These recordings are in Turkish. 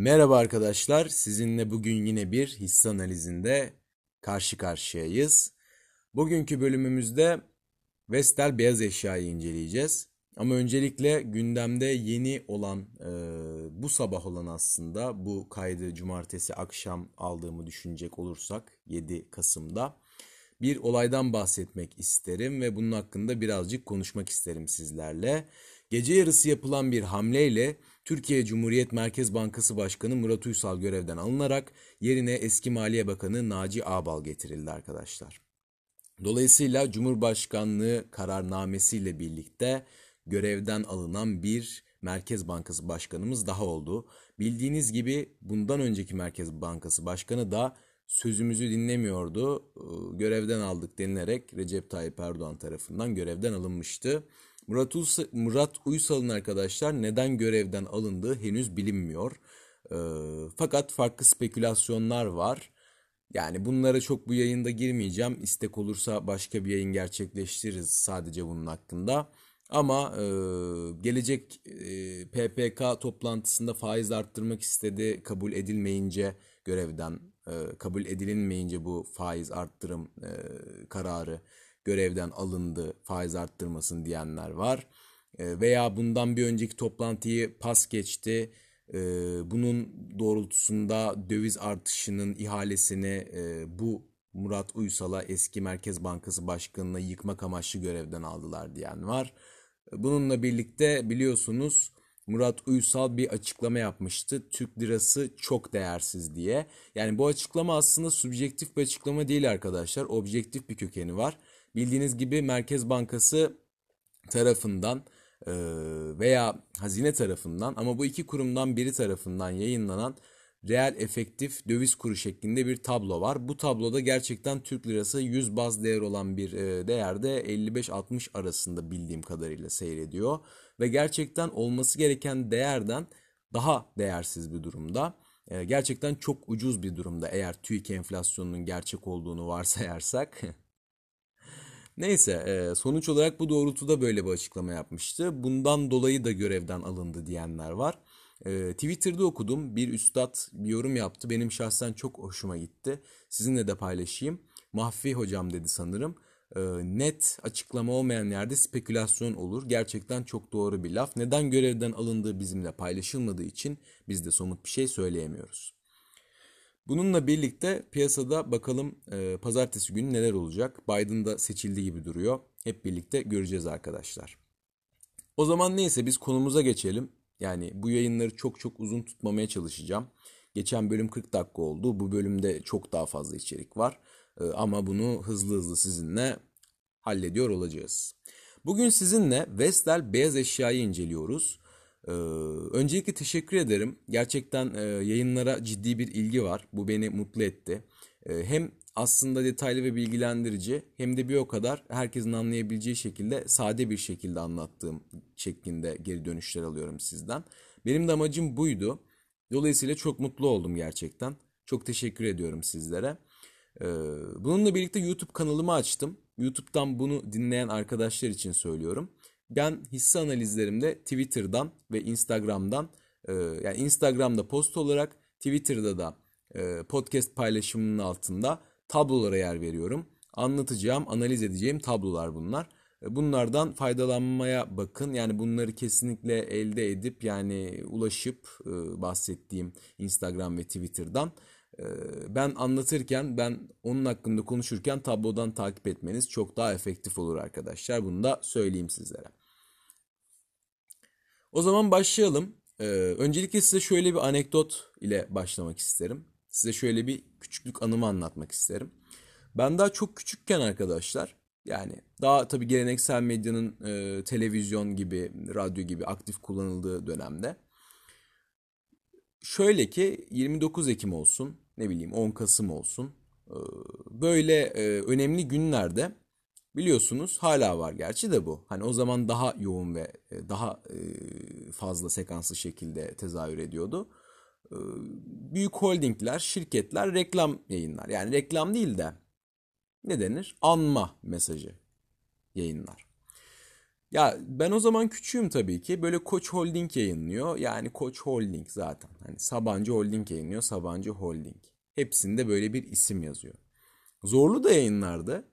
Merhaba arkadaşlar. Sizinle bugün yine bir hisse analizinde karşı karşıyayız. Bugünkü bölümümüzde Vestel beyaz eşyayı inceleyeceğiz. Ama öncelikle gündemde yeni olan e, bu sabah olan aslında bu kaydı cumartesi akşam aldığımı düşünecek olursak 7 Kasım'da bir olaydan bahsetmek isterim ve bunun hakkında birazcık konuşmak isterim sizlerle. Gece yarısı yapılan bir hamleyle Türkiye Cumhuriyet Merkez Bankası Başkanı Murat Uysal görevden alınarak yerine eski Maliye Bakanı Naci Ağbal getirildi arkadaşlar. Dolayısıyla Cumhurbaşkanlığı kararnamesiyle birlikte görevden alınan bir Merkez Bankası Başkanımız daha oldu. Bildiğiniz gibi bundan önceki Merkez Bankası Başkanı da sözümüzü dinlemiyordu. Görevden aldık denilerek Recep Tayyip Erdoğan tarafından görevden alınmıştı. Murat, Uysa, Murat Uysal'ın arkadaşlar neden görevden alındığı henüz bilinmiyor. E, fakat farklı spekülasyonlar var. Yani bunlara çok bu yayında girmeyeceğim. İstek olursa başka bir yayın gerçekleştiririz sadece bunun hakkında. Ama e, gelecek e, PPK toplantısında faiz arttırmak istedi. Kabul edilmeyince görevden e, kabul edilinmeyince bu faiz arttırım e, kararı görevden alındı faiz arttırmasın diyenler var. E, veya bundan bir önceki toplantıyı pas geçti. E, bunun doğrultusunda döviz artışının ihalesini e, bu Murat Uysal'a eski Merkez Bankası Başkanı'na yıkmak amaçlı görevden aldılar diyen var. Bununla birlikte biliyorsunuz Murat Uysal bir açıklama yapmıştı. Türk lirası çok değersiz diye. Yani bu açıklama aslında subjektif bir açıklama değil arkadaşlar. Objektif bir kökeni var. Bildiğiniz gibi Merkez Bankası tarafından veya hazine tarafından ama bu iki kurumdan biri tarafından yayınlanan reel efektif döviz kuru şeklinde bir tablo var. Bu tabloda gerçekten Türk lirası 100 baz değer olan bir değerde 55-60 arasında bildiğim kadarıyla seyrediyor. Ve gerçekten olması gereken değerden daha değersiz bir durumda. Gerçekten çok ucuz bir durumda eğer TÜİK enflasyonunun gerçek olduğunu varsayarsak. Neyse e, sonuç olarak bu doğrultuda böyle bir açıklama yapmıştı. Bundan dolayı da görevden alındı diyenler var. E, Twitter'da okudum bir üstad bir yorum yaptı. Benim şahsen çok hoşuma gitti. Sizinle de paylaşayım. Mahfi hocam dedi sanırım. E, net açıklama olmayan yerde spekülasyon olur. Gerçekten çok doğru bir laf. Neden görevden alındığı bizimle paylaşılmadığı için biz de somut bir şey söyleyemiyoruz. Bununla birlikte piyasada bakalım e, pazartesi günü neler olacak. Biden da seçildi gibi duruyor. Hep birlikte göreceğiz arkadaşlar. O zaman neyse biz konumuza geçelim. Yani bu yayınları çok çok uzun tutmamaya çalışacağım. Geçen bölüm 40 dakika oldu. Bu bölümde çok daha fazla içerik var. E, ama bunu hızlı hızlı sizinle hallediyor olacağız. Bugün sizinle Vestel beyaz eşyayı inceliyoruz. Ee, öncelikle teşekkür ederim. Gerçekten e, yayınlara ciddi bir ilgi var. Bu beni mutlu etti. E, hem aslında detaylı ve bilgilendirici hem de bir o kadar herkesin anlayabileceği şekilde sade bir şekilde anlattığım şeklinde geri dönüşler alıyorum sizden. Benim de amacım buydu. Dolayısıyla çok mutlu oldum gerçekten. Çok teşekkür ediyorum sizlere. Ee, bununla birlikte YouTube kanalımı açtım. YouTube'dan bunu dinleyen arkadaşlar için söylüyorum. Ben hisse analizlerimde Twitter'dan ve Instagram'dan e, yani Instagram'da post olarak Twitter'da da e, podcast paylaşımının altında tablolara yer veriyorum. Anlatacağım, analiz edeceğim tablolar bunlar. E, bunlardan faydalanmaya bakın. Yani bunları kesinlikle elde edip yani ulaşıp bahsettiğim Instagram ve Twitter'dan ben anlatırken ben onun hakkında konuşurken tablodan takip etmeniz çok daha efektif olur arkadaşlar. Bunu da söyleyeyim sizlere. O zaman başlayalım. Ee, öncelikle size şöyle bir anekdot ile başlamak isterim. Size şöyle bir küçüklük anımı anlatmak isterim. Ben daha çok küçükken arkadaşlar yani daha tabii geleneksel medyanın e, televizyon gibi, radyo gibi aktif kullanıldığı dönemde şöyle ki 29 Ekim olsun, ne bileyim 10 Kasım olsun e, böyle e, önemli günlerde Biliyorsunuz hala var gerçi de bu. Hani o zaman daha yoğun ve e, daha e, fazla sekanslı şekilde tezahür ediyordu. E, büyük holdingler, şirketler reklam yayınlar. Yani reklam değil de ne denir? Anma mesajı yayınlar. Ya ben o zaman küçüğüm tabii ki. Böyle Koç Holding yayınlıyor. Yani Koç Holding zaten. Hani Sabancı Holding yayınlıyor. Sabancı Holding. Hepsinde böyle bir isim yazıyor. Zorlu da yayınlardı.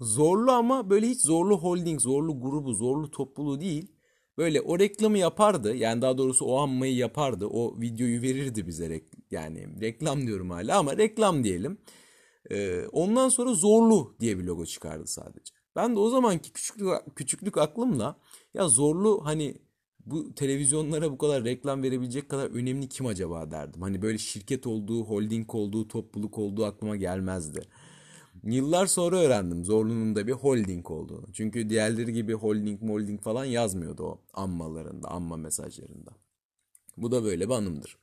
Zorlu ama böyle hiç Zorlu Holding, Zorlu grubu, Zorlu topluluğu değil. Böyle o reklamı yapardı. Yani daha doğrusu o anmayı yapardı. O videoyu verirdi bize. Yani reklam diyorum hala ama reklam diyelim. Ee, ondan sonra Zorlu diye bir logo çıkardı sadece. Ben de o zamanki küçüklük, küçüklük aklımla ya Zorlu hani bu televizyonlara bu kadar reklam verebilecek kadar önemli kim acaba derdim. Hani böyle şirket olduğu, holding olduğu, topluluk olduğu aklıma gelmezdi. Yıllar sonra öğrendim Zorlu'nun da bir holding olduğunu. Çünkü diğerleri gibi holding molding falan yazmıyordu o anmalarında, anma mesajlarında. Bu da böyle bir anımdır.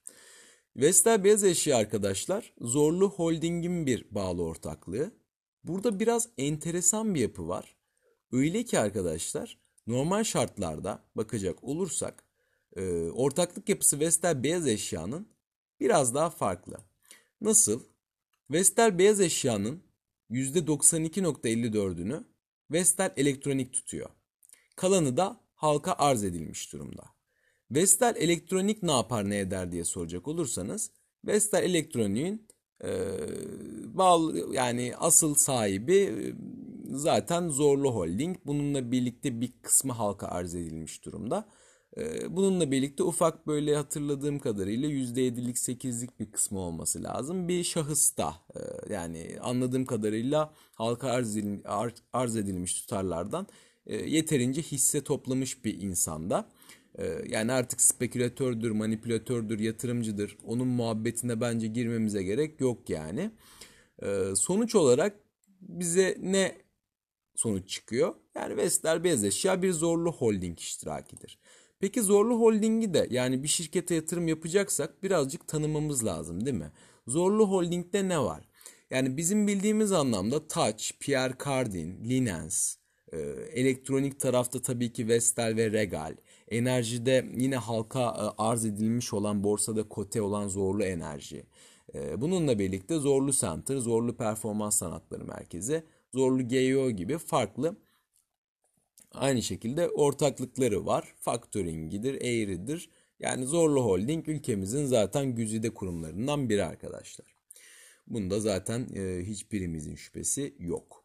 Vestel Beyaz Eşya arkadaşlar Zorlu Holding'in bir bağlı ortaklığı. Burada biraz enteresan bir yapı var. Öyle ki arkadaşlar normal şartlarda bakacak olursak e, ortaklık yapısı Vestel Beyaz Eşya'nın biraz daha farklı. Nasıl? Vestel Beyaz Eşya'nın %92.54'ünü Vestel Elektronik tutuyor. Kalanı da halka arz edilmiş durumda. Vestel Elektronik ne yapar ne eder diye soracak olursanız Vestel Elektronik'in e, bağlı yani asıl sahibi e, zaten Zorlu Holding. Bununla birlikte bir kısmı halka arz edilmiş durumda. E, bununla birlikte ufak böyle hatırladığım kadarıyla %7'lik 8'lik bir kısmı olması lazım. Bir şahıs da e, yani anladığım kadarıyla halka arz, edilmiş, arz edilmiş tutarlardan yeterince hisse toplamış bir insanda. Yani artık spekülatördür, manipülatördür, yatırımcıdır. Onun muhabbetine bence girmemize gerek yok yani. Sonuç olarak bize ne sonuç çıkıyor? Yani Vestel Beyaz Eşya bir zorlu holding iştirakidir. Peki zorlu holdingi de yani bir şirkete yatırım yapacaksak birazcık tanımamız lazım değil mi? Zorlu holdingde ne var? Yani bizim bildiğimiz anlamda Touch, Pierre Cardin, Linens, e, elektronik tarafta tabii ki Vestel ve Regal, enerjide yine halka e, arz edilmiş olan borsada kote olan Zorlu Enerji. E, bununla birlikte Zorlu Center, Zorlu Performans Sanatları Merkezi, Zorlu GEO gibi farklı Aynı şekilde ortaklıkları var. Factoring'idir, Air'idir. Yani Zorlu Holding ülkemizin zaten güzide kurumlarından biri arkadaşlar. Bunda zaten e, hiçbirimizin şüphesi yok.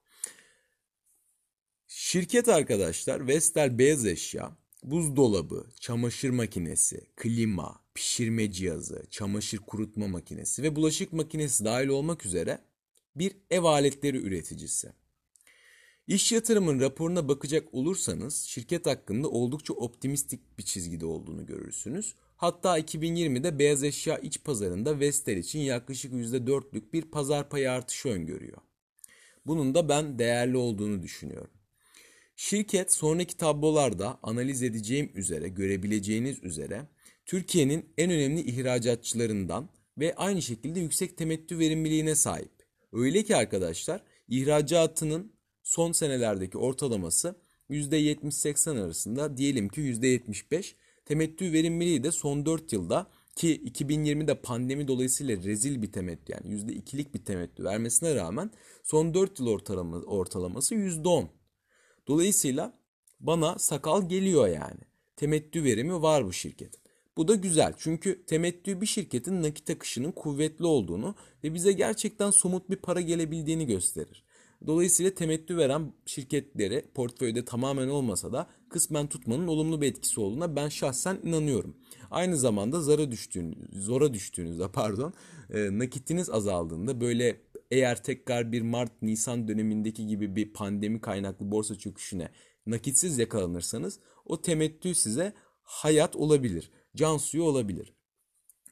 Şirket arkadaşlar Vestel Beyaz Eşya, buzdolabı, çamaşır makinesi, klima, pişirme cihazı, çamaşır kurutma makinesi ve bulaşık makinesi dahil olmak üzere bir ev aletleri üreticisi. İş yatırımın raporuna bakacak olursanız şirket hakkında oldukça optimistik bir çizgide olduğunu görürsünüz. Hatta 2020'de beyaz eşya iç pazarında Vestel için yaklaşık %4'lük bir pazar payı artışı öngörüyor. Bunun da ben değerli olduğunu düşünüyorum. Şirket sonraki tablolarda analiz edeceğim üzere, görebileceğiniz üzere Türkiye'nin en önemli ihracatçılarından ve aynı şekilde yüksek temettü verimliliğine sahip. Öyle ki arkadaşlar ihracatının son senelerdeki ortalaması %70-80 arasında diyelim ki %75. Temettü verimliliği de son 4 yılda ki 2020'de pandemi dolayısıyla rezil bir temettü yani %2'lik bir temettü vermesine rağmen son 4 yıl ortalama, ortalaması %10. Dolayısıyla bana sakal geliyor yani. Temettü verimi var bu şirketin. Bu da güzel çünkü temettü bir şirketin nakit akışının kuvvetli olduğunu ve bize gerçekten somut bir para gelebildiğini gösterir. Dolayısıyla temettü veren şirketleri portföyde tamamen olmasa da kısmen tutmanın olumlu bir etkisi olduğuna ben şahsen inanıyorum. Aynı zamanda zara düştüğünüz, zora düştüğünüzde pardon e, nakitiniz azaldığında böyle eğer tekrar bir Mart-Nisan dönemindeki gibi bir pandemi kaynaklı borsa çöküşüne nakitsiz yakalanırsanız o temettü size hayat olabilir, can suyu olabilir.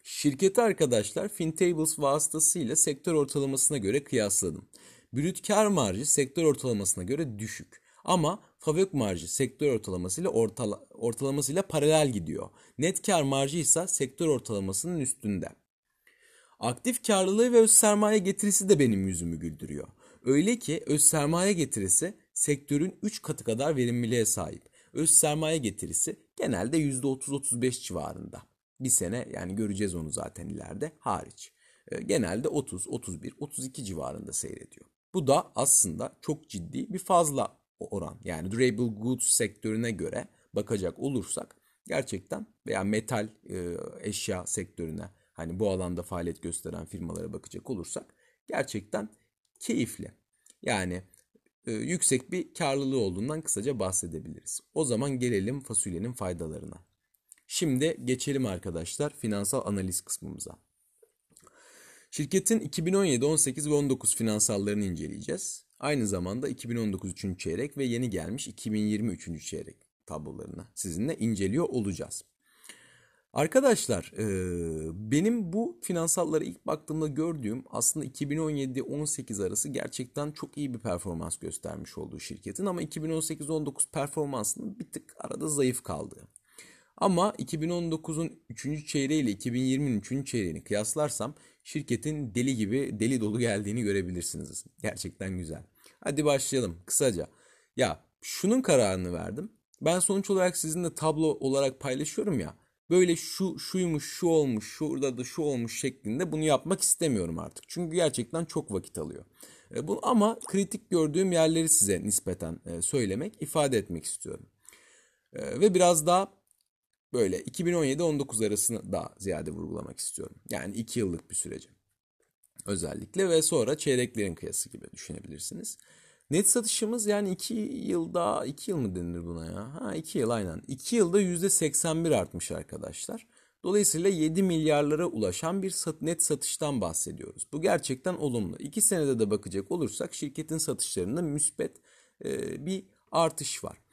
Şirketi arkadaşlar FinTables vasıtasıyla sektör ortalamasına göre kıyasladım. Brüt kar marjı sektör ortalamasına göre düşük. Ama fabrik marjı sektör ortalamasıyla ortala, ortalamasıyla paralel gidiyor. Net kar marjı ise sektör ortalamasının üstünde. Aktif karlılığı ve öz sermaye getirisi de benim yüzümü güldürüyor. Öyle ki öz sermaye getirisi sektörün 3 katı kadar verimliliğe sahip. Öz sermaye getirisi genelde %30-35 civarında. Bir sene yani göreceğiz onu zaten ileride hariç. Ee, genelde 30, 31, 32 civarında seyrediyor. Bu da aslında çok ciddi bir fazla oran. Yani durable goods sektörüne göre bakacak olursak gerçekten veya metal e, eşya sektörüne hani bu alanda faaliyet gösteren firmalara bakacak olursak gerçekten keyifli. Yani e, yüksek bir karlılığı olduğundan kısaca bahsedebiliriz. O zaman gelelim fasulyenin faydalarına. Şimdi geçelim arkadaşlar finansal analiz kısmımıza. Şirketin 2017, 18 ve 19 finansallarını inceleyeceğiz. Aynı zamanda 2019 3. çeyrek ve yeni gelmiş 2020 3. çeyrek tablolarını sizinle inceliyor olacağız. Arkadaşlar benim bu finansallara ilk baktığımda gördüğüm aslında 2017-18 arası gerçekten çok iyi bir performans göstermiş olduğu şirketin ama 2018-19 performansının bir tık arada zayıf kaldığı. Ama 2019'un 3. çeyreği ile 2020'nin 3. çeyreğini kıyaslarsam şirketin deli gibi deli dolu geldiğini görebilirsiniz. Gerçekten güzel. Hadi başlayalım kısaca. Ya şunun kararını verdim. Ben sonuç olarak sizinle tablo olarak paylaşıyorum ya. Böyle şu şuymuş, şu olmuş, şurada da şu olmuş şeklinde bunu yapmak istemiyorum artık. Çünkü gerçekten çok vakit alıyor. E, bu ama kritik gördüğüm yerleri size nispeten e, söylemek, ifade etmek istiyorum. E, ve biraz daha böyle 2017-19 arasını daha ziyade vurgulamak istiyorum. Yani 2 yıllık bir süreci. Özellikle ve sonra çeyreklerin kıyası gibi düşünebilirsiniz. Net satışımız yani 2 yılda 2 yıl mı denir buna ya? Ha 2 yıl aynen. 2 yılda %81 artmış arkadaşlar. Dolayısıyla 7 milyarlara ulaşan bir net satıştan bahsediyoruz. Bu gerçekten olumlu. 2 senede de bakacak olursak şirketin satışlarında müspet bir artış var.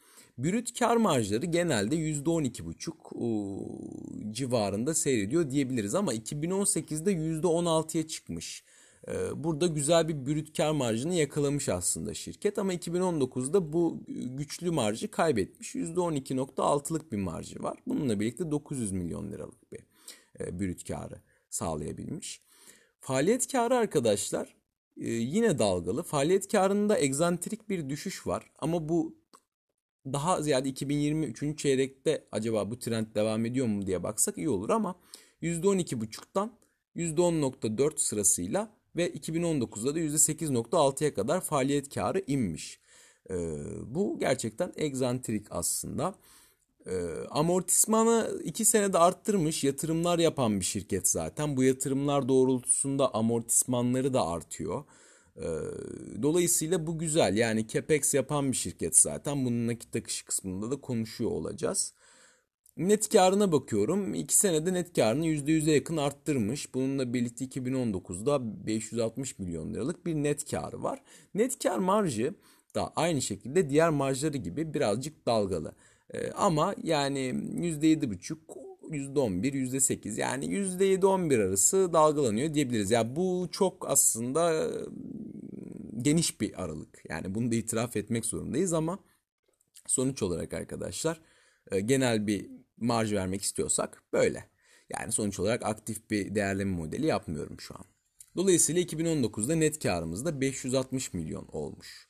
Brüt kar marjları genelde %12,5 civarında seyrediyor diyebiliriz ama 2018'de %16'ya çıkmış. Ee, burada güzel bir brüt kar marjını yakalamış aslında şirket ama 2019'da bu güçlü marjı kaybetmiş. %12.6'lık bir marjı var. Bununla birlikte 900 milyon liralık bir e, brüt karı sağlayabilmiş. Faaliyet karı arkadaşlar e, yine dalgalı. Faaliyet karında egzantrik bir düşüş var ama bu daha ziyade 2023. çeyrekte acaba bu trend devam ediyor mu diye baksak iyi olur ama %12,5'tan %10.4 sırasıyla ve 2019'da da %8.6'ya kadar faaliyet karı inmiş. Ee, bu gerçekten egzantrik aslında. Ee, amortismanı 2 senede arttırmış yatırımlar yapan bir şirket zaten. Bu yatırımlar doğrultusunda amortismanları da artıyor. Ee, dolayısıyla bu güzel yani capex yapan bir şirket zaten. Bunun nakit akışı kısmında da konuşuyor olacağız. Net karına bakıyorum. 2 senede net karını %100'e yakın arttırmış. Bununla birlikte 2019'da 560 milyon liralık bir net karı var. Net kar marjı da aynı şekilde diğer marjları gibi birazcık dalgalı. Ee, ama yani %7,5 %11, %8 yani %7-11 arası dalgalanıyor diyebiliriz. Ya yani bu çok aslında geniş bir aralık. Yani bunu da itiraf etmek zorundayız ama sonuç olarak arkadaşlar genel bir marj vermek istiyorsak böyle. Yani sonuç olarak aktif bir değerleme modeli yapmıyorum şu an. Dolayısıyla 2019'da net karımız da 560 milyon olmuş.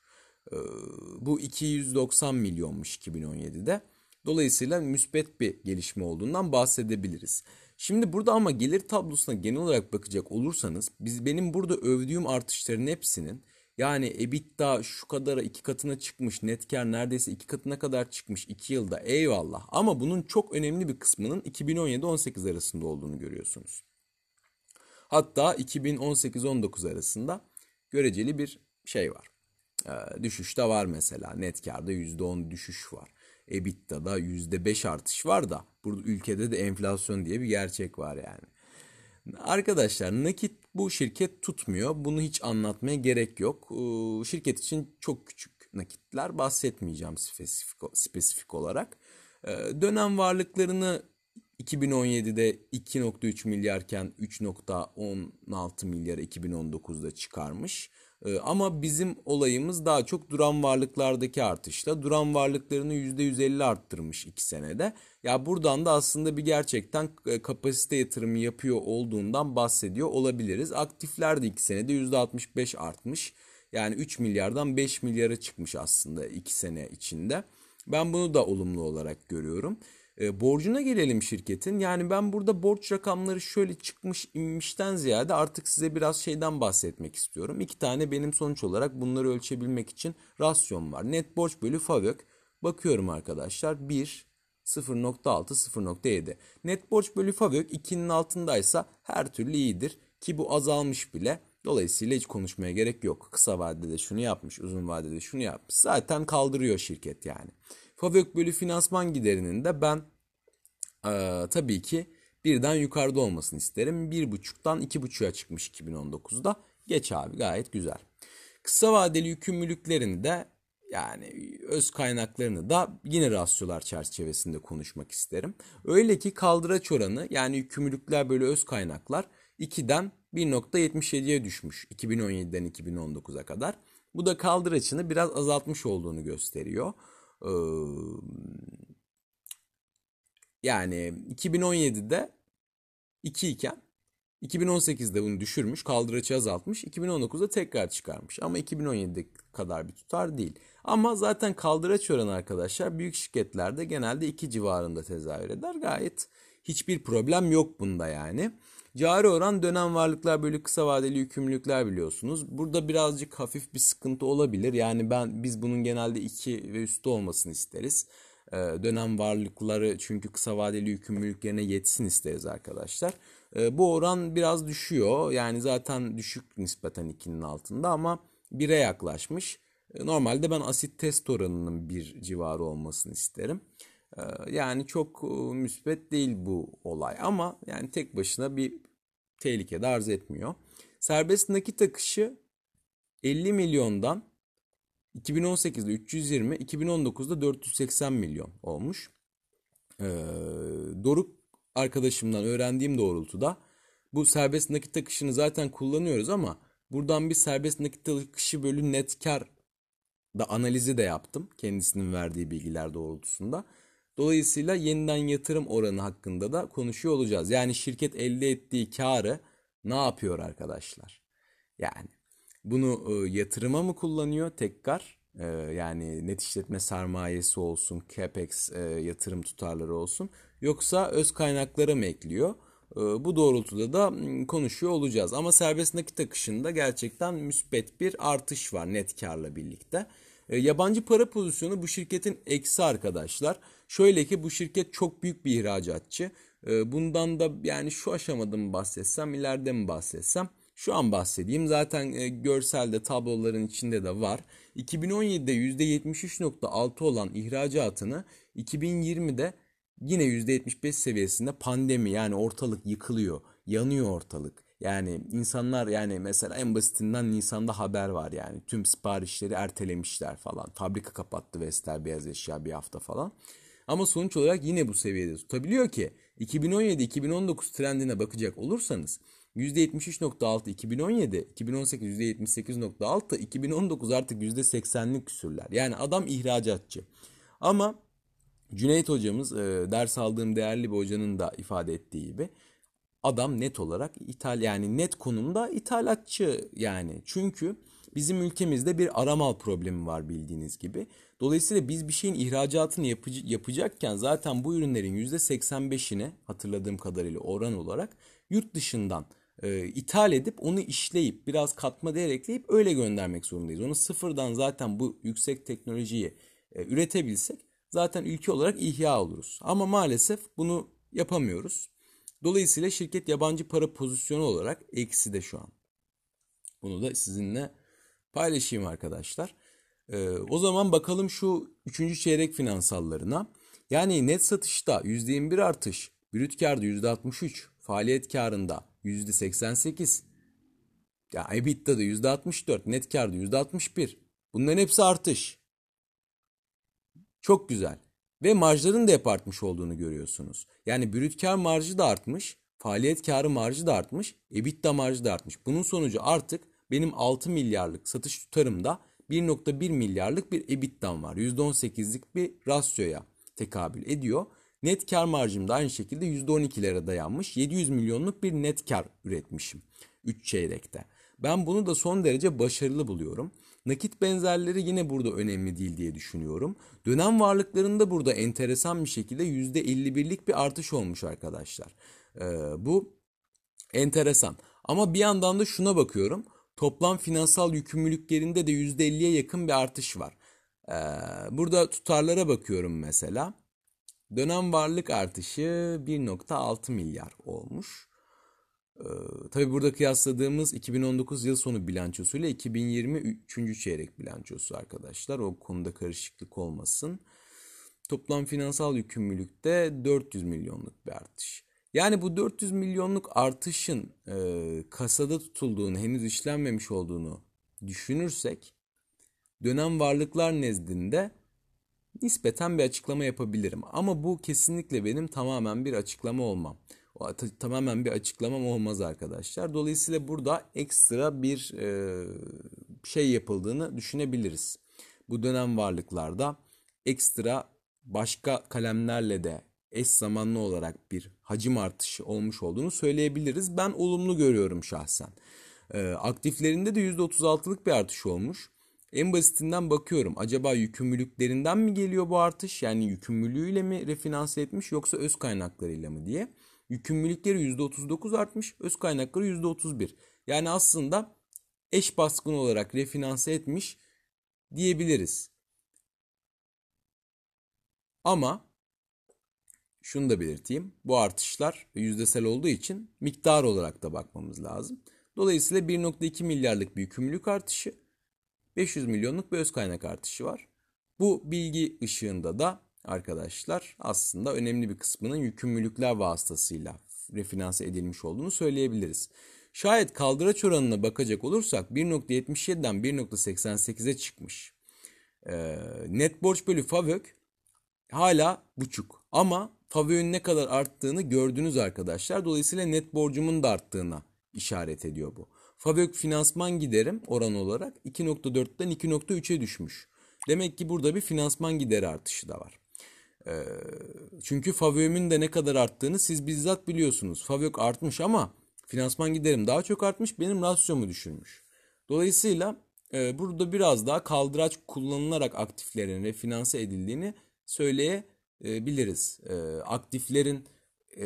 Bu 290 milyonmuş 2017'de. Dolayısıyla müspet bir gelişme olduğundan bahsedebiliriz. Şimdi burada ama gelir tablosuna genel olarak bakacak olursanız biz benim burada övdüğüm artışların hepsinin yani EBITDA şu kadara iki katına çıkmış. Net kar neredeyse iki katına kadar çıkmış iki yılda. Eyvallah. Ama bunun çok önemli bir kısmının 2017-18 arasında olduğunu görüyorsunuz. Hatta 2018-19 arasında göreceli bir şey var. Ee, düşüş de var mesela. Net karda %10 düşüş var. EBITDA'da %5 artış var da burada ülkede de enflasyon diye bir gerçek var yani. Arkadaşlar nakit bu şirket tutmuyor. Bunu hiç anlatmaya gerek yok. Ee, şirket için çok küçük nakitler bahsetmeyeceğim spesifik, spesifik olarak. Ee, dönem varlıklarını 2017'de 2.3 milyarken 3.16 milyara 2019'da çıkarmış. Ee, ama bizim olayımız daha çok duran varlıklardaki artışla. Duran varlıklarını %150 arttırmış 2 senede. Ya buradan da aslında bir gerçekten e, kapasite yatırımı yapıyor olduğundan bahsediyor olabiliriz. Aktifler de 2 senede %65 artmış. Yani 3 milyardan 5 milyara çıkmış aslında 2 sene içinde. Ben bunu da olumlu olarak görüyorum. E, borcuna gelelim şirketin. Yani ben burada borç rakamları şöyle çıkmış inmişten ziyade artık size biraz şeyden bahsetmek istiyorum. İki tane benim sonuç olarak bunları ölçebilmek için rasyon var. Net borç bölü FAVÖK. Bakıyorum arkadaşlar 1, 0.6, 0.7. Net borç bölü FAVÖK 2'nin altındaysa her türlü iyidir. Ki bu azalmış bile. Dolayısıyla hiç konuşmaya gerek yok. Kısa vadede şunu yapmış, uzun vadede şunu yapmış. Zaten kaldırıyor şirket yani. FAVÖK bölü finansman giderinin de ben e, tabii ki birden yukarıda olmasını isterim. 1.5'tan 2.5'a çıkmış 2019'da. Geç abi gayet güzel. Kısa vadeli yükümlülüklerini de yani öz kaynaklarını da yine rasyolar çerçevesinde konuşmak isterim. Öyle ki kaldıraç oranı yani yükümlülükler böyle öz kaynaklar 2'den 1.77'ye düşmüş 2017'den 2019'a kadar. Bu da kaldıraçını biraz azaltmış olduğunu gösteriyor. Yani 2017'de 2 iken 2018'de bunu düşürmüş, kaldıraçı azaltmış, 2019'da tekrar çıkarmış. Ama 2017'de kadar bir tutar değil. Ama zaten kaldıraç oranı arkadaşlar büyük şirketlerde genelde 2 civarında tezahür eder. Gayet hiçbir problem yok bunda yani. Cari oran dönem varlıklar bölü kısa vadeli yükümlülükler biliyorsunuz. Burada birazcık hafif bir sıkıntı olabilir. Yani ben biz bunun genelde 2 ve üstü olmasını isteriz. Ee, dönem varlıkları çünkü kısa vadeli yükümlülüklerine yetsin isteriz arkadaşlar. Ee, bu oran biraz düşüyor. Yani zaten düşük nispeten 2'nin altında ama 1'e yaklaşmış. Ee, normalde ben asit test oranının bir civarı olmasını isterim. Yani çok e, müspet değil bu olay ama yani tek başına bir tehlike de arz etmiyor. Serbest nakit akışı 50 milyondan 2018'de 320, 2019'da 480 milyon olmuş. Ee, Doruk arkadaşımdan öğrendiğim doğrultuda bu serbest nakit akışını zaten kullanıyoruz ama buradan bir serbest nakit akışı bölü net kar da analizi de yaptım kendisinin verdiği bilgiler doğrultusunda. Dolayısıyla yeniden yatırım oranı hakkında da konuşuyor olacağız. Yani şirket elde ettiği karı ne yapıyor arkadaşlar? Yani bunu e, yatırıma mı kullanıyor tekrar? E, yani net işletme sermayesi olsun, capex e, yatırım tutarları olsun. Yoksa öz kaynaklara mı ekliyor? E, bu doğrultuda da konuşuyor olacağız. Ama serbest nakit akışında gerçekten müspet bir artış var net karla birlikte. E, yabancı para pozisyonu bu şirketin eksi arkadaşlar. Şöyle ki bu şirket çok büyük bir ihracatçı. E, bundan da yani şu aşamada mı bahsetsem, ileride mi bahsetsem? Şu an bahsedeyim. Zaten e, görselde tabloların içinde de var. 2017'de %73.6 olan ihracatını 2020'de yine %75 seviyesinde pandemi yani ortalık yıkılıyor. Yanıyor ortalık. Yani insanlar yani mesela en basitinden Nisan'da haber var yani. Tüm siparişleri ertelemişler falan. Fabrika kapattı Vestel Beyaz Eşya bir hafta falan. Ama sonuç olarak yine bu seviyede tutabiliyor ki 2017-2019 trendine bakacak olursanız %73.6 2017, 2018 %78.6, 2019 artık %80'lik küsürler. Yani adam ihracatçı. Ama Cüneyt hocamız e, ders aldığım değerli bir hocanın da ifade ettiği gibi adam net olarak ithal yani net konumda ithalatçı yani. Çünkü bizim ülkemizde bir aramal problemi var bildiğiniz gibi. Dolayısıyla biz bir şeyin ihracatını yapıcı, yapacakken zaten bu ürünlerin %85'ini hatırladığım kadarıyla oran olarak yurt dışından e, ithal edip onu işleyip biraz katma değer ekleyip öyle göndermek zorundayız. Onu sıfırdan zaten bu yüksek teknolojiyi e, üretebilsek zaten ülke olarak ihya oluruz. Ama maalesef bunu yapamıyoruz. Dolayısıyla şirket yabancı para pozisyonu olarak eksi de şu an. Bunu da sizinle paylaşayım arkadaşlar. Ee, o zaman bakalım şu 3. çeyrek finansallarına. Yani net satışta %21 artış, brüt karda %63, faaliyet karında %88, ya EBITDA'da %64, net karda %61. Bunların hepsi artış. Çok güzel. Ve marjların da hep artmış olduğunu görüyorsunuz. Yani brüt kar marjı da artmış, faaliyet karı marjı da artmış, EBITDA marjı da artmış. Bunun sonucu artık benim 6 milyarlık satış tutarımda 1.1 milyarlık bir EBITDA'm var. %18'lik bir rasyoya tekabül ediyor. Net kar marjım da aynı şekilde %12'lere dayanmış. 700 milyonluk bir net kar üretmişim 3 çeyrekte. Ben bunu da son derece başarılı buluyorum. Nakit benzerleri yine burada önemli değil diye düşünüyorum. Dönem varlıklarında burada enteresan bir şekilde %51'lik bir artış olmuş arkadaşlar. Ee, bu enteresan. Ama bir yandan da şuna bakıyorum. Toplam finansal yükümlülüklerinde de %50'ye yakın bir artış var. Ee, burada tutarlara bakıyorum mesela. Dönem varlık artışı 1.6 milyar olmuş. Ee, tabii burada kıyasladığımız 2019 yıl sonu bilançosu ile 2020 3. çeyrek bilançosu arkadaşlar. O konuda karışıklık olmasın. Toplam finansal yükümlülükte 400 milyonluk bir artış. Yani bu 400 milyonluk artışın e, kasada tutulduğunu, henüz işlenmemiş olduğunu düşünürsek dönem varlıklar nezdinde nispeten bir açıklama yapabilirim. Ama bu kesinlikle benim tamamen bir açıklama olmam. O, tamamen bir açıklamam olmaz arkadaşlar. Dolayısıyla burada ekstra bir e, şey yapıldığını düşünebiliriz. Bu dönem varlıklarda ekstra başka kalemlerle de eş zamanlı olarak bir hacim artışı olmuş olduğunu söyleyebiliriz. Ben olumlu görüyorum şahsen. E, aktiflerinde de %36'lık bir artış olmuş. En basitinden bakıyorum. Acaba yükümlülüklerinden mi geliyor bu artış? Yani yükümlülüğüyle mi refinanse etmiş yoksa öz kaynaklarıyla mı diye. Yükümlülükleri %39 artmış, öz kaynakları %31. Yani aslında eş baskın olarak refinanse etmiş diyebiliriz. Ama şunu da belirteyim. Bu artışlar yüzdesel olduğu için miktar olarak da bakmamız lazım. Dolayısıyla 1.2 milyarlık bir yükümlülük artışı, 500 milyonluk bir öz kaynak artışı var. Bu bilgi ışığında da arkadaşlar aslında önemli bir kısmının yükümlülükler vasıtasıyla refinanse edilmiş olduğunu söyleyebiliriz. Şayet kaldıraç oranına bakacak olursak 1.77'den 1.88'e çıkmış. Ee, net borç bölü FAVÖK hala buçuk ama FAVÖK'ün ne kadar arttığını gördünüz arkadaşlar. Dolayısıyla net borcumun da arttığına işaret ediyor bu. FAVÖK finansman giderim oran olarak 2.4'ten 2.3'e düşmüş. Demek ki burada bir finansman gideri artışı da var. Ee, çünkü favömün de ne kadar arttığını siz bizzat biliyorsunuz. Favök artmış ama finansman giderim daha çok artmış benim rasyomu düşürmüş. Dolayısıyla e, burada biraz daha kaldıraç kullanılarak aktiflerin refinanse edildiğini söyleyebiliriz. E, aktiflerin e,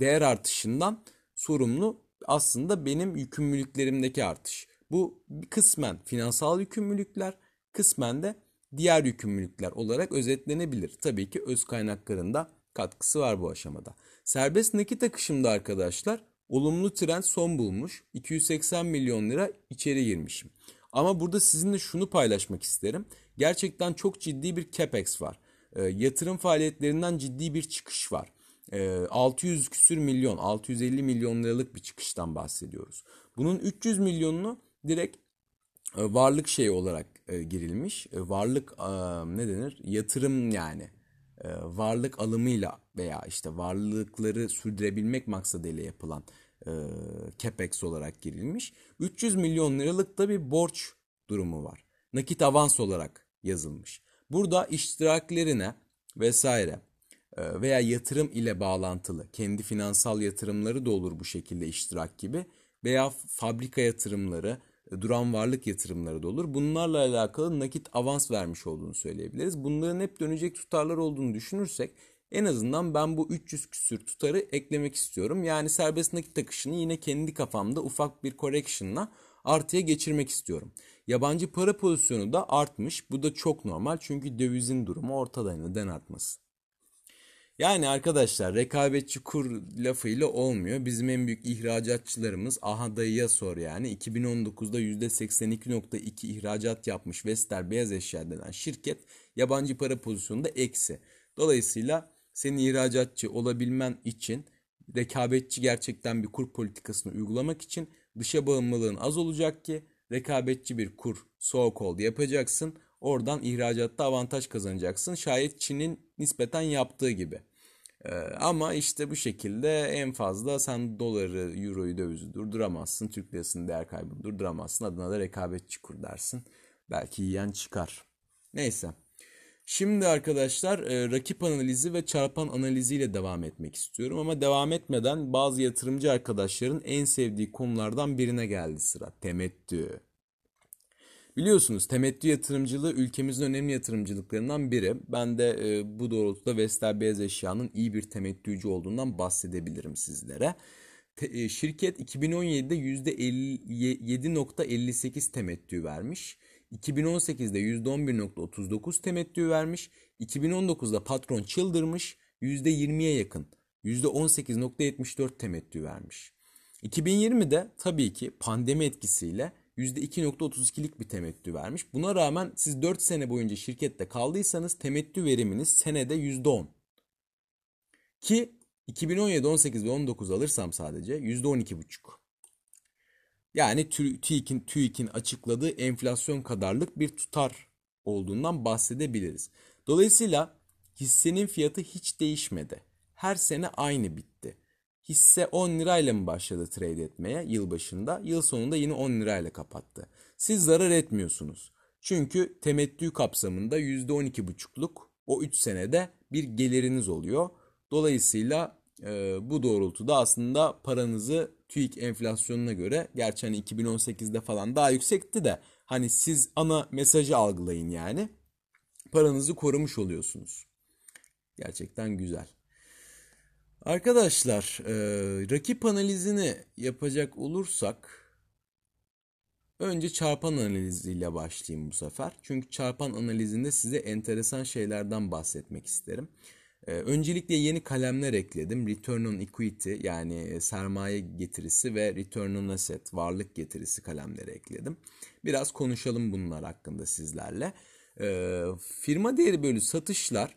değer artışından sorumlu aslında benim yükümlülüklerimdeki artış. Bu kısmen finansal yükümlülükler, kısmen de diğer yükümlülükler olarak özetlenebilir. Tabii ki öz kaynaklarında katkısı var bu aşamada. Serbest nakit akışımda arkadaşlar olumlu trend son bulmuş. 280 milyon lira içeri girmişim. Ama burada sizinle şunu paylaşmak isterim. Gerçekten çok ciddi bir capex var. E, yatırım faaliyetlerinden ciddi bir çıkış var. E, ee, 600 küsür milyon, 650 milyon liralık bir çıkıştan bahsediyoruz. Bunun 300 milyonunu direkt e, varlık şeyi olarak e, girilmiş. E, varlık ne denir? Yatırım yani. Varlık alımıyla veya işte varlıkları sürdürebilmek maksadıyla yapılan capex olarak girilmiş. 300 milyon liralık da bir borç durumu var. Nakit avans olarak yazılmış. Burada iştiraklerine vesaire e, veya yatırım ile bağlantılı kendi finansal yatırımları da olur bu şekilde iştirak gibi veya fabrika yatırımları duran varlık yatırımları da olur. Bunlarla alakalı nakit avans vermiş olduğunu söyleyebiliriz. Bunların hep dönecek tutarlar olduğunu düşünürsek en azından ben bu 300 küsür tutarı eklemek istiyorum. Yani serbest nakit akışını yine kendi kafamda ufak bir correction'la artıya geçirmek istiyorum. Yabancı para pozisyonu da artmış. Bu da çok normal çünkü dövizin durumu ortada neden artmasın. Yani arkadaşlar rekabetçi kur lafıyla olmuyor. Bizim en büyük ihracatçılarımız aha dayıya sor yani 2019'da %82.2 ihracat yapmış Vestel Beyaz Eşya denen şirket yabancı para pozisyonunda eksi. Dolayısıyla senin ihracatçı olabilmen için rekabetçi gerçekten bir kur politikasını uygulamak için dışa bağımlılığın az olacak ki rekabetçi bir kur soğuk oldu yapacaksın. Oradan ihracatta avantaj kazanacaksın. Şayet Çin'in nispeten yaptığı gibi. Ee, ama işte bu şekilde en fazla sen doları, euroyu, dövizi durduramazsın. Türk lirasının değer kaybını durduramazsın. Adına da rekabetçi kur dersin. Belki yiyen çıkar. Neyse. Şimdi arkadaşlar e, rakip analizi ve çarpan analiziyle devam etmek istiyorum. Ama devam etmeden bazı yatırımcı arkadaşların en sevdiği konulardan birine geldi sıra. Temettü. Biliyorsunuz temettü yatırımcılığı ülkemizin önemli yatırımcılıklarından biri. Ben de e, bu doğrultuda Vestel Beyaz Eşya'nın iyi bir temettücü olduğundan bahsedebilirim sizlere. Te, e, şirket 2017'de %7.58 temettü vermiş. 2018'de %11.39 temettü vermiş. 2019'da patron çıldırmış %20'ye yakın %18.74 temettü vermiş. 2020'de tabii ki pandemi etkisiyle %2.32'lik bir temettü vermiş. Buna rağmen siz 4 sene boyunca şirkette kaldıysanız temettü veriminiz senede %10. Ki 2017, 18 ve 19 alırsam sadece %12,5. Yani TÜİK'in TÜİK'in açıkladığı enflasyon kadarlık bir tutar olduğundan bahsedebiliriz. Dolayısıyla hissenin fiyatı hiç değişmedi. Her sene aynı bitti. Hisse 10 lirayla mı başladı trade etmeye yıl başında? Yıl sonunda yine 10 lirayla kapattı. Siz zarar etmiyorsunuz. Çünkü temettü kapsamında %12,5'luk o 3 senede bir geliriniz oluyor. Dolayısıyla e, bu doğrultuda aslında paranızı TÜİK enflasyonuna göre gerçi hani 2018'de falan daha yüksekti de hani siz ana mesajı algılayın yani. Paranızı korumuş oluyorsunuz. Gerçekten güzel. Arkadaşlar, e, rakip analizini yapacak olursak önce çarpan analiziyle başlayayım bu sefer. Çünkü çarpan analizinde size enteresan şeylerden bahsetmek isterim. E, öncelikle yeni kalemler ekledim. Return on Equity yani sermaye getirisi ve Return on Asset varlık getirisi kalemleri ekledim. Biraz konuşalım bunlar hakkında sizlerle. E, firma değeri bölü satışlar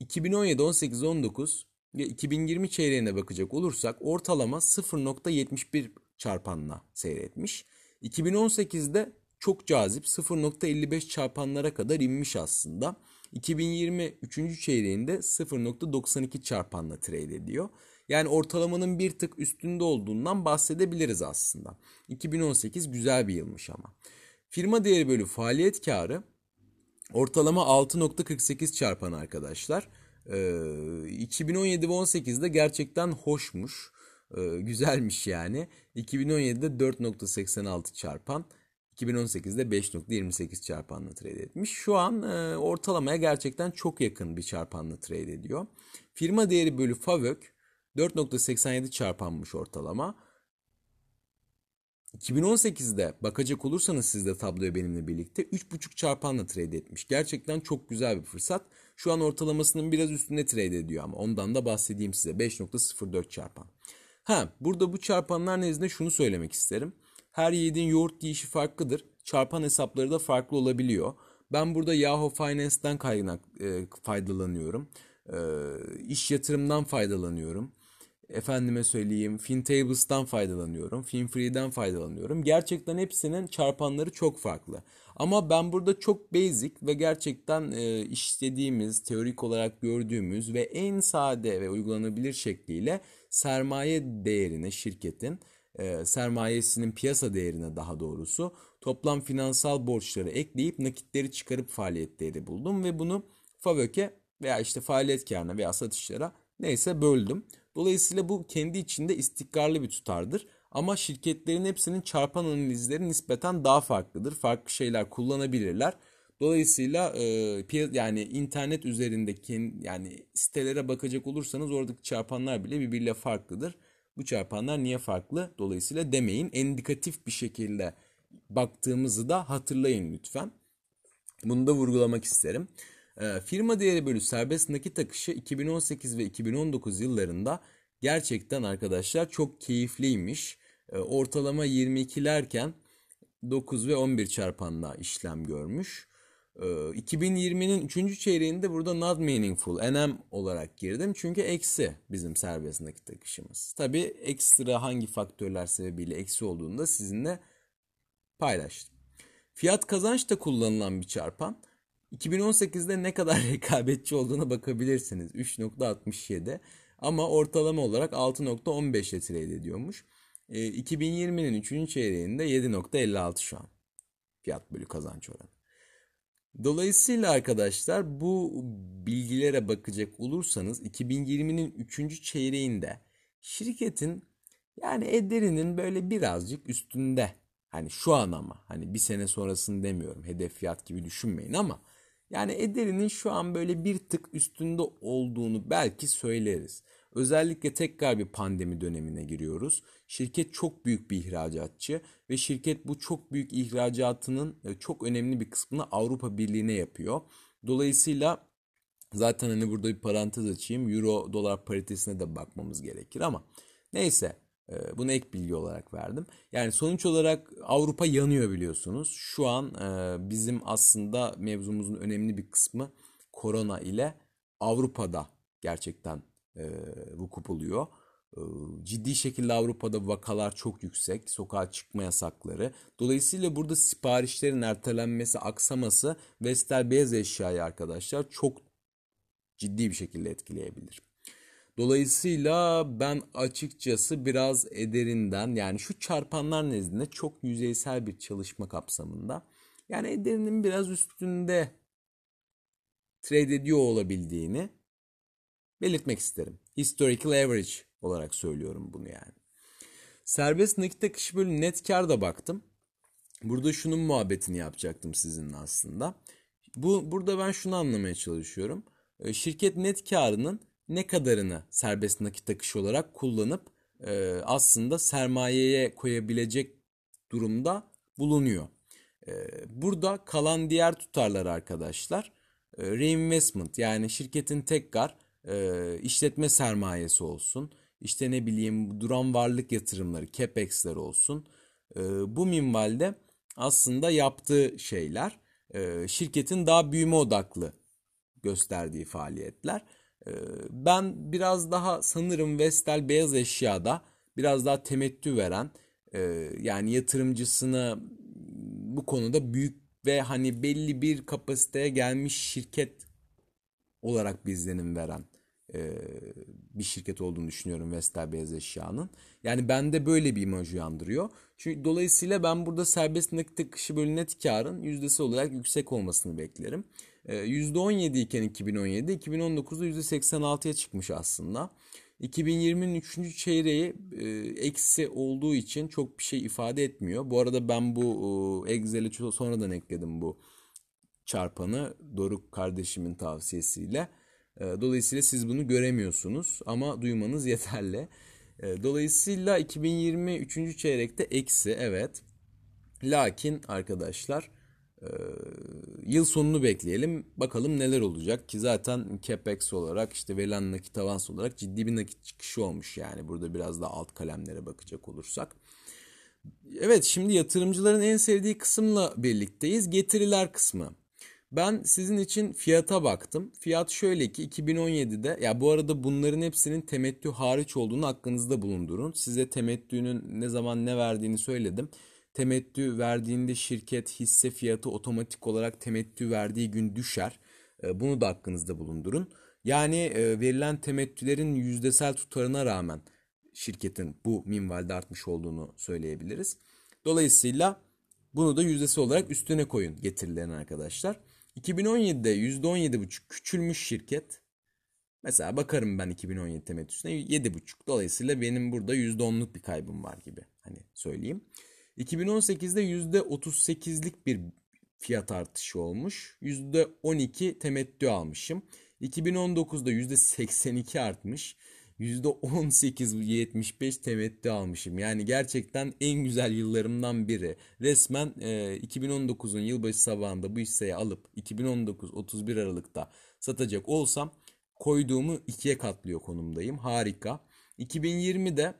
2017, 18, 19 ve 2020 çeyreğine bakacak olursak ortalama 0.71 çarpanla seyretmiş. 2018'de çok cazip 0.55 çarpanlara kadar inmiş aslında. 2020 3. çeyreğinde 0.92 çarpanla trade ediyor. Yani ortalamanın bir tık üstünde olduğundan bahsedebiliriz aslında. 2018 güzel bir yılmış ama. Firma değeri bölü faaliyet karı ortalama 6.48 çarpan arkadaşlar. Ee, 2017 ve 18'de gerçekten hoşmuş. Ee, güzelmiş yani. 2017'de 4.86 çarpan. 2018'de 5.28 çarpanla trade etmiş. Şu an e, ortalamaya gerçekten çok yakın bir çarpanla trade ediyor. Firma değeri bölü FAVÖK 4.87 çarpanmış ortalama. 2018'de bakacak olursanız siz de tabloya benimle birlikte 3.5 çarpanla trade etmiş. Gerçekten çok güzel bir fırsat. Şu an ortalamasının biraz üstünde trade ediyor ama ondan da bahsedeyim size. 5.04 çarpan. Ha burada bu çarpanlar nezdinde şunu söylemek isterim. Her yiğidin yoğurt yiyişi farklıdır. Çarpan hesapları da farklı olabiliyor. Ben burada Yahoo Finance'dan kaynak e, faydalanıyorum. E, iş yatırımdan faydalanıyorum efendime söyleyeyim FinTables'tan faydalanıyorum. FinFree'den faydalanıyorum. Gerçekten hepsinin çarpanları çok farklı. Ama ben burada çok basic ve gerçekten e, işlediğimiz, teorik olarak gördüğümüz ve en sade ve uygulanabilir şekliyle sermaye değerine şirketin e, sermayesinin piyasa değerine daha doğrusu toplam finansal borçları ekleyip nakitleri çıkarıp faaliyet değeri buldum ve bunu FAVÖK'e veya işte faaliyet karına veya satışlara neyse böldüm. Dolayısıyla bu kendi içinde istikrarlı bir tutardır. Ama şirketlerin hepsinin çarpan analizleri nispeten daha farklıdır. Farklı şeyler kullanabilirler. Dolayısıyla e, yani internet üzerindeki yani sitelere bakacak olursanız oradaki çarpanlar bile birbiriyle farklıdır. Bu çarpanlar niye farklı? Dolayısıyla demeyin. Endikatif bir şekilde baktığımızı da hatırlayın lütfen. Bunu da vurgulamak isterim. E, firma değeri bölü serbest nakit akışı 2018 ve 2019 yıllarında gerçekten arkadaşlar çok keyifliymiş. E, ortalama 22'lerken 9 ve 11 çarpanla işlem görmüş. 2020'nin 3. çeyreğinde burada not meaningful, NM olarak girdim. Çünkü eksi bizim serbest nakit akışımız. Tabi ekstra hangi faktörler sebebiyle eksi olduğunu da sizinle paylaştım. Fiyat kazanç da kullanılan bir çarpan. 2018'de ne kadar rekabetçi olduğuna bakabilirsiniz. 3.67 ama ortalama olarak 6.15'e trade ediyormuş. E, 2020'nin 3. çeyreğinde 7.56 şu an. Fiyat bölü kazanç oranı. Dolayısıyla arkadaşlar bu bilgilere bakacak olursanız 2020'nin 3. çeyreğinde şirketin yani ederinin böyle birazcık üstünde Hani şu an ama hani bir sene sonrasını demiyorum hedef fiyat gibi düşünmeyin ama yani ederinin şu an böyle bir tık üstünde olduğunu belki söyleriz. Özellikle tekrar bir pandemi dönemine giriyoruz. Şirket çok büyük bir ihracatçı ve şirket bu çok büyük ihracatının e, çok önemli bir kısmını Avrupa Birliği'ne yapıyor. Dolayısıyla zaten hani burada bir parantez açayım. Euro dolar paritesine de bakmamız gerekir ama neyse e, bunu ek bilgi olarak verdim. Yani sonuç olarak Avrupa yanıyor biliyorsunuz. Şu an e, bizim aslında mevzumuzun önemli bir kısmı korona ile Avrupa'da gerçekten e, vuku buluyor. E, ciddi şekilde Avrupa'da vakalar çok yüksek. Sokağa çıkma yasakları. Dolayısıyla burada siparişlerin ertelenmesi, aksaması Vestel beyaz eşyayı arkadaşlar çok ciddi bir şekilde etkileyebilir. Dolayısıyla ben açıkçası biraz ederinden yani şu çarpanlar nezdinde çok yüzeysel bir çalışma kapsamında yani ederinin biraz üstünde trade ediyor olabildiğini belirtmek isterim. Historical average olarak söylüyorum bunu yani. Serbest nakit akışı bölü net kar da baktım. Burada şunun muhabbetini yapacaktım sizinle aslında. Bu burada ben şunu anlamaya çalışıyorum. Ee, şirket net karının ne kadarını serbest nakit akışı olarak kullanıp e, aslında sermayeye koyabilecek durumda bulunuyor. E, burada kalan diğer tutarlar arkadaşlar e, reinvestment yani şirketin tekrar e, işletme sermayesi olsun. İşte ne bileyim duran varlık yatırımları, capex'ler olsun. E, bu minvalde aslında yaptığı şeyler e, şirketin daha büyüme odaklı gösterdiği faaliyetler. E, ben biraz daha sanırım Vestel beyaz eşyada biraz daha temettü veren e, yani yatırımcısına bu konuda büyük ve hani belli bir kapasiteye gelmiş şirket olarak bir veren e, bir şirket olduğunu düşünüyorum Vestel Beyaz Eşya'nın. Yani bende böyle bir imaj uyandırıyor. Çünkü dolayısıyla ben burada serbest nakit akışı bölü net karın yüzdesi olarak yüksek olmasını beklerim. E, %17 iken 2017, 2019'da %86'ya çıkmış aslında. 2020'nin 3. çeyreği e, eksi olduğu için çok bir şey ifade etmiyor. Bu arada ben bu e, Excel'e sonradan ekledim bu çarpanı Doruk kardeşimin tavsiyesiyle. E, dolayısıyla siz bunu göremiyorsunuz ama duymanız yeterli. E, dolayısıyla 2020 3. çeyrekte eksi evet. Lakin arkadaşlar e, yıl sonunu bekleyelim. Bakalım neler olacak ki zaten capex olarak işte verilen nakit avans olarak ciddi bir nakit çıkışı olmuş yani. Burada biraz da alt kalemlere bakacak olursak. Evet şimdi yatırımcıların en sevdiği kısımla birlikteyiz. Getiriler kısmı. Ben sizin için fiyata baktım. Fiyat şöyle ki 2017'de ya bu arada bunların hepsinin temettü hariç olduğunu aklınızda bulundurun. Size temettünün ne zaman ne verdiğini söyledim. Temettü verdiğinde şirket hisse fiyatı otomatik olarak temettü verdiği gün düşer. E, bunu da aklınızda bulundurun. Yani e, verilen temettülerin yüzdesel tutarına rağmen şirketin bu minvalde artmış olduğunu söyleyebiliriz. Dolayısıyla bunu da yüzdesi olarak üstüne koyun getirilerin arkadaşlar. 2017'de %17,5 küçülmüş şirket. Mesela bakarım ben 2017 temettüsüne 7,5. Dolayısıyla benim burada %10'luk bir kaybım var gibi hani söyleyeyim. 2018'de %38'lik bir fiyat artışı olmuş. %12 temettü almışım. 2019'da %82 artmış. %18,75 temettü almışım. Yani gerçekten en güzel yıllarımdan biri. Resmen e, 2019'un yılbaşı sabahında bu hisseyi alıp 2019 31 Aralık'ta satacak olsam koyduğumu ikiye katlıyor konumdayım. Harika. 2020'de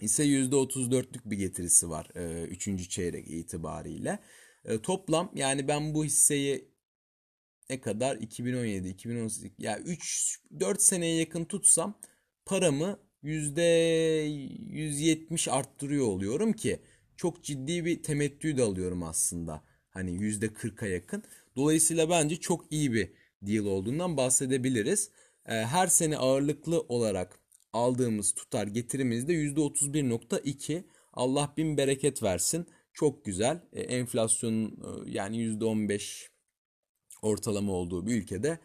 ise %34'lük bir getirisi var 3. E, çeyrek itibariyle. E, toplam yani ben bu hisseyi ne kadar 2017 2018 ya yani 3 4 seneye yakın tutsam paramı %170 arttırıyor oluyorum ki çok ciddi bir temettü de alıyorum aslında. Hani %40'a yakın. Dolayısıyla bence çok iyi bir deal olduğundan bahsedebiliriz. Ee, her sene ağırlıklı olarak aldığımız tutar getirimizde %31.2. Allah bin bereket versin. Çok güzel. Ee, enflasyonun e, yani %15 ortalama olduğu bir ülkede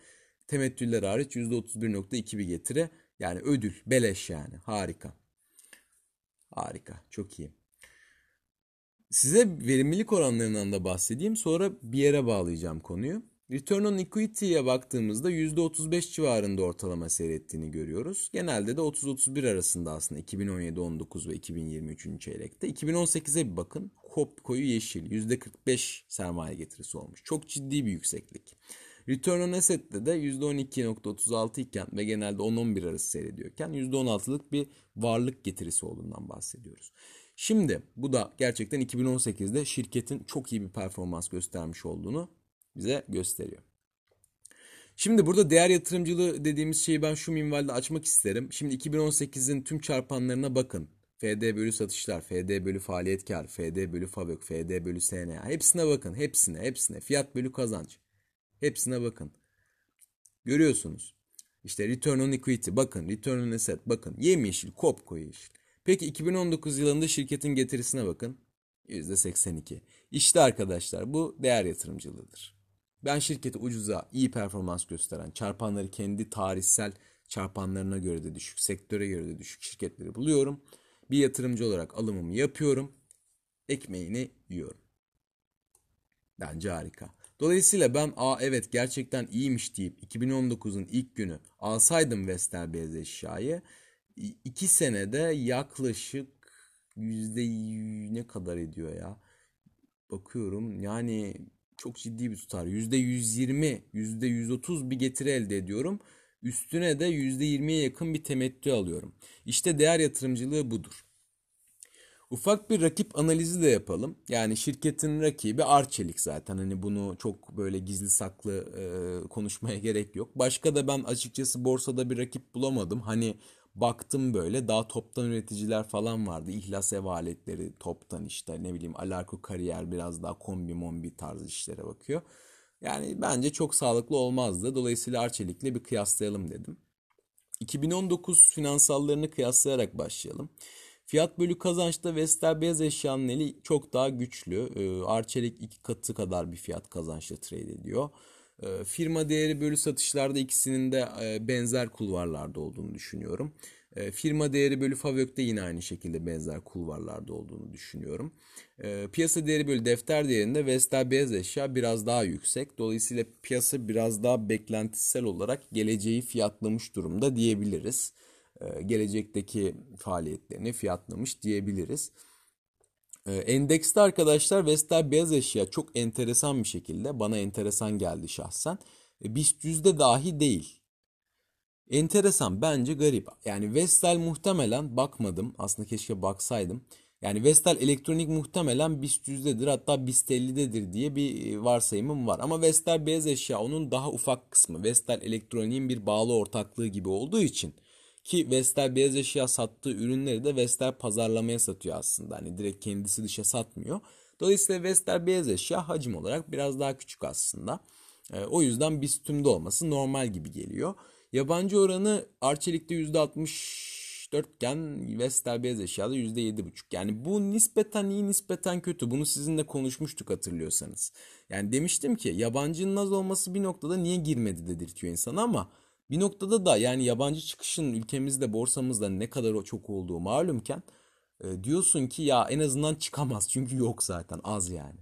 temettüller hariç %31.2 bir getiri yani ödül, beleş yani. Harika. Harika. Çok iyi. Size verimlilik oranlarından da bahsedeyim. Sonra bir yere bağlayacağım konuyu. Return on equity'ye baktığımızda %35 civarında ortalama seyrettiğini görüyoruz. Genelde de 30-31 arasında aslında 2017-19 ve 2023. çeyrekte. 2018'e bir bakın. Kop koyu yeşil %45 sermaye getirisi olmuş. Çok ciddi bir yükseklik. Return on Asset'te de %12.36 iken ve genelde 10-11 arası seyrediyorken %16'lık bir varlık getirisi olduğundan bahsediyoruz. Şimdi bu da gerçekten 2018'de şirketin çok iyi bir performans göstermiş olduğunu bize gösteriyor. Şimdi burada değer yatırımcılığı dediğimiz şeyi ben şu minvalde açmak isterim. Şimdi 2018'in tüm çarpanlarına bakın. FD bölü satışlar, FD bölü faaliyet kar, FD bölü fabrik, FD bölü SNA. Hepsine bakın. Hepsine, hepsine. Fiyat bölü kazanç. Hepsine bakın. Görüyorsunuz. İşte return on equity bakın, return on asset bakın. Yemyeşil, kopkoyu yeşil. Peki 2019 yılında şirketin getirisine bakın. %82. İşte arkadaşlar bu değer yatırımcılığıdır. Ben şirketi ucuza, iyi performans gösteren, çarpanları kendi tarihsel çarpanlarına göre de düşük, sektöre göre de düşük şirketleri buluyorum. Bir yatırımcı olarak alımımı yapıyorum. Ekmeğini yiyorum. Bence harika. Dolayısıyla ben a evet gerçekten iyiymiş deyip 2019'un ilk günü alsaydım Vestel beyaz eşyayı 2 senede yaklaşık yüzde ne kadar ediyor ya? Bakıyorum yani çok ciddi bir tutar. Yüzde 120, yüzde 130 bir getiri elde ediyorum. Üstüne de yüzde 20'ye yakın bir temettü alıyorum. İşte değer yatırımcılığı budur. Ufak bir rakip analizi de yapalım. Yani şirketin rakibi Arçelik zaten. Hani bunu çok böyle gizli saklı e, konuşmaya gerek yok. Başka da ben açıkçası borsada bir rakip bulamadım. Hani baktım böyle daha toptan üreticiler falan vardı. İhlas ev aletleri toptan işte ne bileyim Alarko kariyer biraz daha kombi mombi tarzı işlere bakıyor. Yani bence çok sağlıklı olmazdı. Dolayısıyla Arçelik'le bir kıyaslayalım dedim. 2019 finansallarını kıyaslayarak başlayalım. Fiyat bölü kazançta Vestel beyaz eşyanın eli çok daha güçlü. Ee, Arçelik iki katı kadar bir fiyat kazançla trade ediyor. Ee, firma değeri bölü satışlarda ikisinin de e, benzer kulvarlarda olduğunu düşünüyorum. Ee, firma değeri bölü Favök'te yine aynı şekilde benzer kulvarlarda olduğunu düşünüyorum. Piyasa değeri bölü defter değerinde Vestel beyaz eşya biraz daha yüksek. Dolayısıyla piyasa biraz daha beklentisel olarak geleceği fiyatlamış durumda diyebiliriz. Gelecekteki faaliyetlerini fiyatlamış diyebiliriz. Endekste arkadaşlar Vestel beyaz eşya çok enteresan bir şekilde bana enteresan geldi şahsen. BIST yüzde dahi değil. Enteresan bence garip. Yani Vestel muhtemelen bakmadım. Aslında keşke baksaydım. Yani Vestel elektronik muhtemelen BIST yüzdedir hatta BIST 50'dedir diye bir varsayımım var. Ama Vestel beyaz eşya onun daha ufak kısmı. Vestel elektroniğin bir bağlı ortaklığı gibi olduğu için ki Vestel beyaz eşya sattığı ürünleri de Vestel pazarlamaya satıyor aslında. Hani direkt kendisi dışa satmıyor. Dolayısıyla Vestel beyaz eşya hacim olarak biraz daha küçük aslında. E, o yüzden BIST tümde olması normal gibi geliyor. Yabancı oranı Arçelik'te %64 iken Vestel beyaz eşyada %7,5. Yani bu nispeten iyi nispeten kötü. Bunu sizinle konuşmuştuk hatırlıyorsanız. Yani demiştim ki yabancının az olması bir noktada niye girmedi dedirtiyor insana ama bir noktada da yani yabancı çıkışın ülkemizde borsamızda ne kadar çok olduğu malumken e, diyorsun ki ya en azından çıkamaz çünkü yok zaten az yani.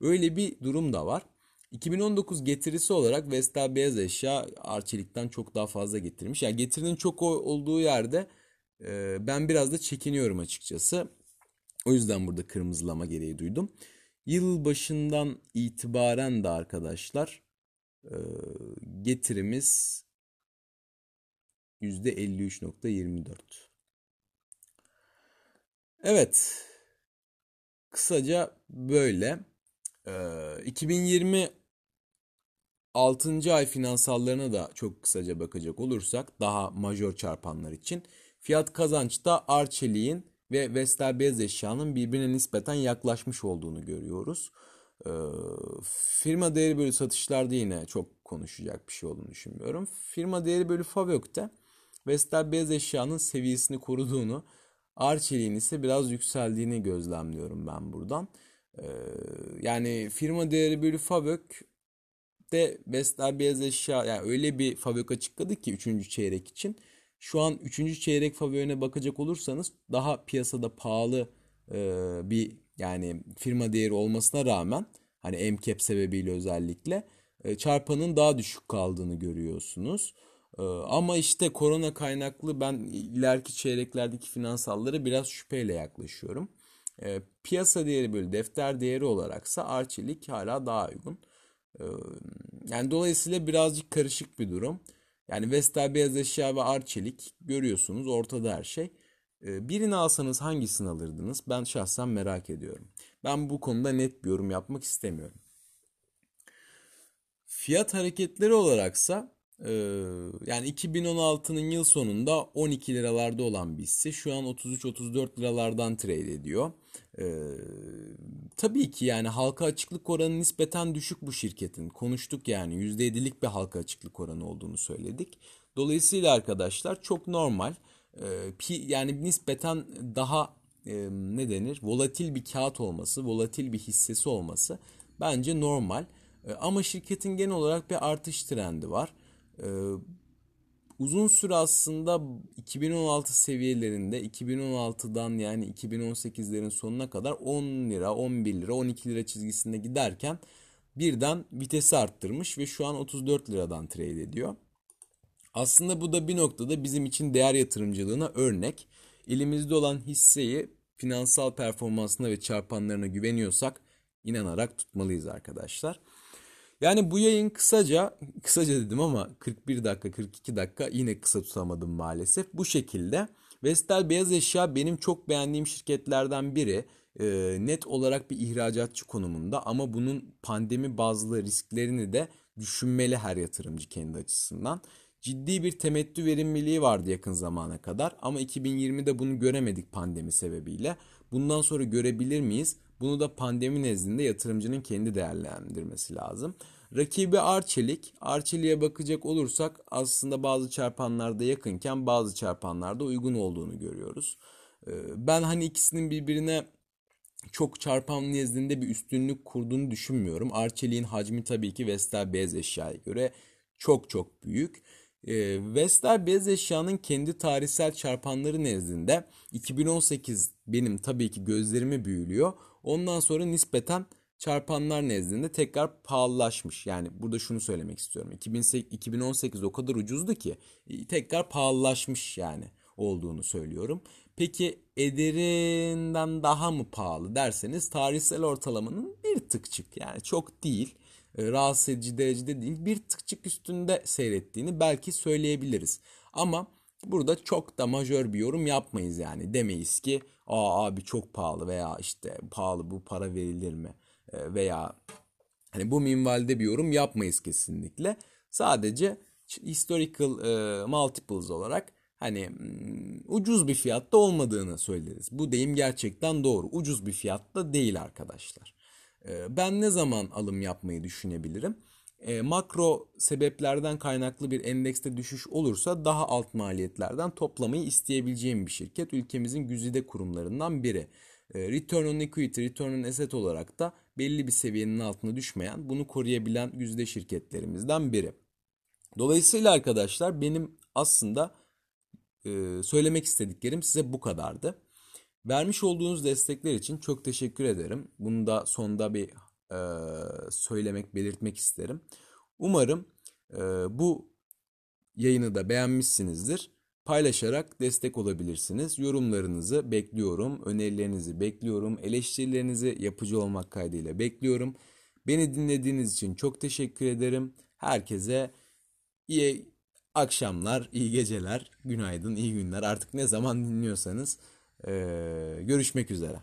Öyle bir durum da var. 2019 getirisi olarak Vestel beyaz eşya Arçelik'ten çok daha fazla getirmiş. Yani getirinin çok olduğu yerde e, ben biraz da çekiniyorum açıkçası. O yüzden burada kırmızılama gereği duydum. Yıl başından itibaren de arkadaşlar e, getirimiz %53.24. Evet. Kısaca böyle. Ee, 2020 6. ay finansallarına da çok kısaca bakacak olursak daha majör çarpanlar için fiyat kazançta Arçelik'in ve Vestel Beyaz Eşya'nın birbirine nispeten yaklaşmış olduğunu görüyoruz. Ee, firma değeri bölü satışlarda yine çok konuşacak bir şey olduğunu düşünmüyorum. Firma değeri bölü Favök'te Vestel beyaz eşyanın seviyesini koruduğunu, Arçelik'in ise biraz yükseldiğini gözlemliyorum ben buradan. Ee, yani firma değeri bölü Favök de Vestel beyaz eşya yani öyle bir Favök açıkladı ki 3. çeyrek için. Şu an 3. çeyrek Favök'üne bakacak olursanız daha piyasada pahalı e, bir yani firma değeri olmasına rağmen hani MCAP sebebiyle özellikle e, çarpanın daha düşük kaldığını görüyorsunuz. E, ama işte korona kaynaklı ben ileriki çeyreklerdeki finansalları biraz şüpheyle yaklaşıyorum. E, piyasa değeri böyle defter değeri olaraksa Arçelik hala daha uygun. Yani dolayısıyla birazcık karışık bir durum. Yani Vestel Beyaz Eşya ve Arçelik görüyorsunuz ortada her şey. Birini alsanız hangisini alırdınız? Ben şahsen merak ediyorum. Ben bu konuda net bir yorum yapmak istemiyorum. Fiyat hareketleri olaraksa e, yani 2016'nın yıl sonunda 12 liralarda olan bir hisse şu an 33-34 liralardan trade ediyor. E, tabii ki yani halka açıklık oranı nispeten düşük bu şirketin. Konuştuk yani %7'lik bir halka açıklık oranı olduğunu söyledik. Dolayısıyla arkadaşlar çok normal. E, yani nispeten daha ne denir? Volatil bir kağıt olması, volatil bir hissesi olması bence normal. E, ama şirketin genel olarak bir artış trendi var. E, uzun süre aslında 2016 seviyelerinde 2016'dan yani 2018'lerin sonuna kadar 10 lira, 11 lira, 12 lira çizgisinde giderken birden vitesi arttırmış ve şu an 34 liradan trade ediyor. Aslında bu da bir noktada bizim için değer yatırımcılığına örnek. Elimizde olan hisseyi finansal performansına ve çarpanlarına güveniyorsak inanarak tutmalıyız arkadaşlar. Yani bu yayın kısaca, kısaca dedim ama 41 dakika 42 dakika yine kısa tutamadım maalesef. Bu şekilde Vestel Beyaz Eşya benim çok beğendiğim şirketlerden biri. E, net olarak bir ihracatçı konumunda ama bunun pandemi bazlı risklerini de düşünmeli her yatırımcı kendi açısından. Ciddi bir temettü verimliliği vardı yakın zamana kadar ama 2020'de bunu göremedik pandemi sebebiyle. Bundan sonra görebilir miyiz? Bunu da pandemi nezdinde yatırımcının kendi değerlendirmesi lazım. Rakibi Arçelik. Arçelik'e bakacak olursak aslında bazı çarpanlarda yakınken bazı çarpanlarda uygun olduğunu görüyoruz. Ee, ben hani ikisinin birbirine çok çarpan nezdinde bir üstünlük kurduğunu düşünmüyorum. Arçelik'in hacmi tabii ki Vestel beyaz eşyaya göre çok çok büyük. E, Vestel beyaz eşyanın kendi tarihsel çarpanları nezdinde 2018 benim tabii ki gözlerimi büyülüyor. Ondan sonra nispeten çarpanlar nezdinde tekrar pahalılaşmış. Yani burada şunu söylemek istiyorum. 2018 o kadar ucuzdu ki e, tekrar pahalılaşmış yani olduğunu söylüyorum. Peki ederinden daha mı pahalı derseniz tarihsel ortalamanın bir tıkçık yani çok değil e, rahatsız edici derecede değil bir tıkçık üstünde seyrettiğini belki söyleyebiliriz. Ama burada çok da majör bir yorum yapmayız yani demeyiz ki aa abi çok pahalı veya işte pahalı bu para verilir mi e, veya hani bu minvalde bir yorum yapmayız kesinlikle. Sadece historical e, multiples olarak hani hmm, ucuz bir fiyatta olmadığını söyleriz. Bu deyim gerçekten doğru. Ucuz bir fiyatta değil arkadaşlar. E, ben ne zaman alım yapmayı düşünebilirim? E, makro sebeplerden kaynaklı bir endekste düşüş olursa daha alt maliyetlerden toplamayı isteyebileceğim bir şirket. Ülkemizin güzide kurumlarından biri. E, return on equity, return on asset olarak da belli bir seviyenin altına düşmeyen, bunu koruyabilen yüzde şirketlerimizden biri. Dolayısıyla arkadaşlar benim aslında e, söylemek istediklerim size bu kadardı. Vermiş olduğunuz destekler için çok teşekkür ederim. Bunu da sonda bir e, söylemek, belirtmek isterim. Umarım e, bu yayını da beğenmişsinizdir. Paylaşarak destek olabilirsiniz. Yorumlarınızı bekliyorum, önerilerinizi bekliyorum, eleştirilerinizi yapıcı olmak kaydıyla bekliyorum. Beni dinlediğiniz için çok teşekkür ederim. Herkese iyi akşamlar, iyi geceler, günaydın, iyi günler. Artık ne zaman dinliyorsanız ee, görüşmek üzere.